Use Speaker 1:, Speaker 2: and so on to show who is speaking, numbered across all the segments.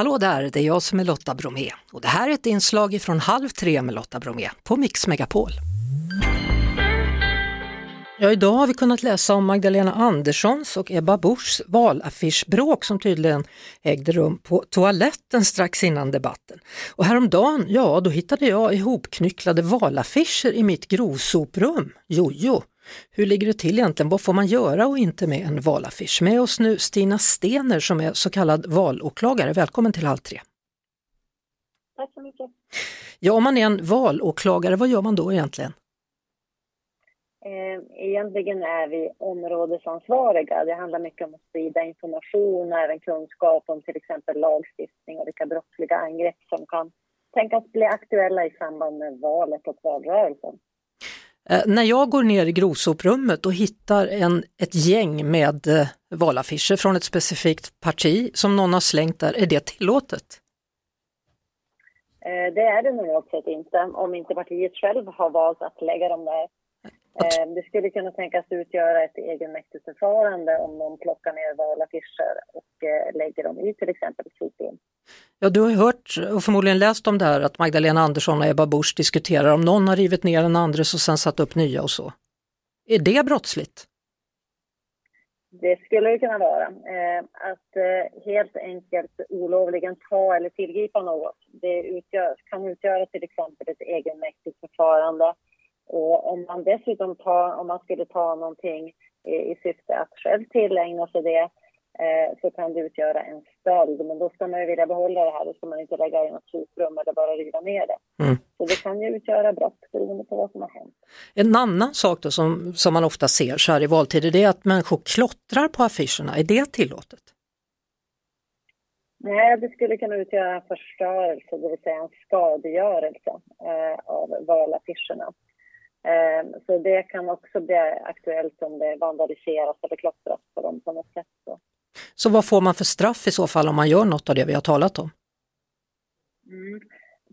Speaker 1: Hallå där, det är jag som är Lotta Bromé och det här är ett inslag från Halv tre med Lotta Bromé på Mix Megapol. Ja, idag har vi kunnat läsa om Magdalena Anderssons och Ebba Buschs valaffischbråk som tydligen ägde rum på toaletten strax innan debatten. Och häromdagen, ja då hittade jag ihopknycklade valaffischer i mitt grovsoprum. Jojo! Hur ligger det till egentligen? Vad får man göra och inte med en valaffisch? Med oss nu Stina Stener som är så kallad valåklagare. Välkommen till Halv tre.
Speaker 2: Tack så mycket.
Speaker 1: Ja, om man är en valåklagare, vad gör man då egentligen?
Speaker 2: Eh, egentligen är vi områdesansvariga. Det handlar mycket om att sprida information och även kunskap om till exempel lagstiftning och vilka brottsliga angrepp som kan tänkas bli aktuella i samband med valet och valrörelsen.
Speaker 1: Eh, när jag går ner i grovsoprummet och hittar en, ett gäng med eh, valaffischer från ett specifikt parti som någon har slängt där, är det tillåtet?
Speaker 2: Eh, det är det normalt sett inte, om inte partiet själv har valt att lägga dem där. Det skulle kunna tänkas utgöra ett egenmäktigt förfarande om någon plockar ner valaffischer och lägger dem i till exempel soprum.
Speaker 1: Ja, du har hört och förmodligen läst om det här att Magdalena Andersson och Ebba Busch diskuterar om någon har rivit ner den andres och sen satt upp nya och så. Är det brottsligt?
Speaker 2: Det skulle det kunna vara. Eh, att eh, helt enkelt olovligen ta eller tillgripa något, det utgör, kan utgöra till exempel ett egenmäktigt förfarande och om man dessutom tar, om man skulle ta någonting i, i syfte att själv tillägna sig det så kan det utgöra en stöld. Men då ska man ju vilja behålla det här, då ska man inte lägga i något soprum eller bara riva ner det. Mm. Så det kan ju utgöra brott beroende på vad som har hänt.
Speaker 1: En annan sak då som, som man ofta ser så här i valtider det är att människor klottrar på affischerna. Är det tillåtet?
Speaker 2: Nej, det skulle kunna utgöra förstörelse, det vill säga en skadegörelse eh, av valaffischerna. Ehm, så det kan också bli aktuellt om det vandaliseras eller klottras på dem på något sätt.
Speaker 1: Så vad får man för straff i så fall om man gör något av det vi har talat om?
Speaker 2: Mm.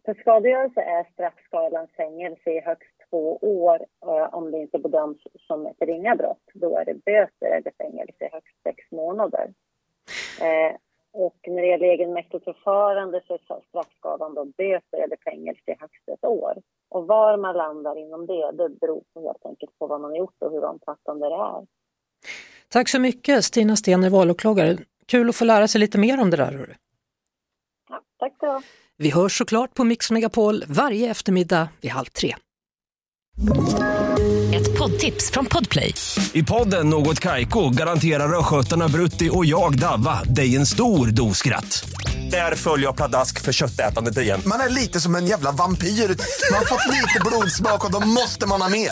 Speaker 2: För skadegörelse är straffskalan fängelse i högst två år eh, om det inte bedöms som ett ringa brott. Då är det böter eller fängelse i högst sex månader. Eh, och när det gäller egenmäktigt förfarande så är straffskalan då böter eller fängelse i högst ett år. Och var man landar inom det, det beror helt enkelt på vad man har gjort och hur omfattande det är.
Speaker 1: Tack så mycket Stina Stener, valåklagare. Kul att få lära sig lite mer om det där. Hörru.
Speaker 2: Ja, tack så
Speaker 1: Vi hörs såklart på Mix Megapol varje eftermiddag vid halv tre.
Speaker 3: Ett poddtips från Podplay.
Speaker 4: I podden Något Kaiko garanterar östgötarna Brutti och jag, Davva, dig en stor dos skratt. Där följer jag pladask för köttätandet igen.
Speaker 5: Man är lite som en jävla vampyr. Man har fått lite blodsmak och då måste man ha mer.